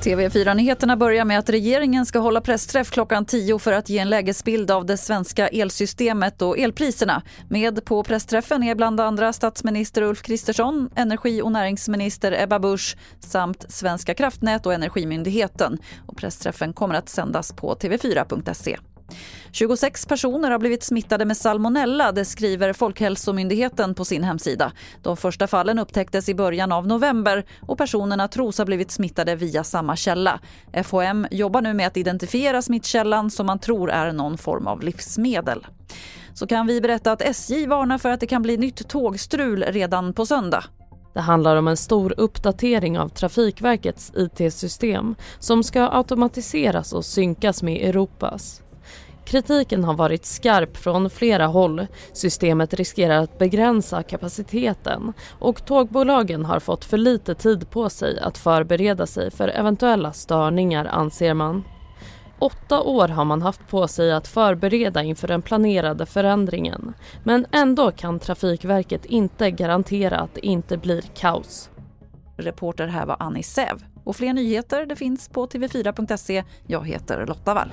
TV4-nyheterna börjar med att regeringen ska hålla pressträff klockan 10 för att ge en lägesbild av det svenska elsystemet och elpriserna. Med på pressträffen är bland andra statsminister Ulf Kristersson, energi och näringsminister Ebba Busch samt Svenska kraftnät och Energimyndigheten. Och pressträffen kommer att sändas på tv4.se. 26 personer har blivit smittade med salmonella, det skriver Folkhälsomyndigheten på sin hemsida. De första fallen upptäcktes i början av november och personerna tros ha blivit smittade via samma källa. FHM jobbar nu med att identifiera smittkällan som man tror är någon form av livsmedel. Så kan vi berätta att SJ varnar för att det kan bli nytt tågstrul redan på söndag. Det handlar om en stor uppdatering av Trafikverkets IT-system som ska automatiseras och synkas med Europas. Kritiken har varit skarp från flera håll. Systemet riskerar att begränsa kapaciteten och tågbolagen har fått för lite tid på sig att förbereda sig för eventuella störningar anser man. Åtta år har man haft på sig att förbereda inför den planerade förändringen men ändå kan Trafikverket inte garantera att det inte blir kaos. Reporter här var Annie Säv. Och fler nyheter det finns på tv4.se. Jag heter Lotta Wall.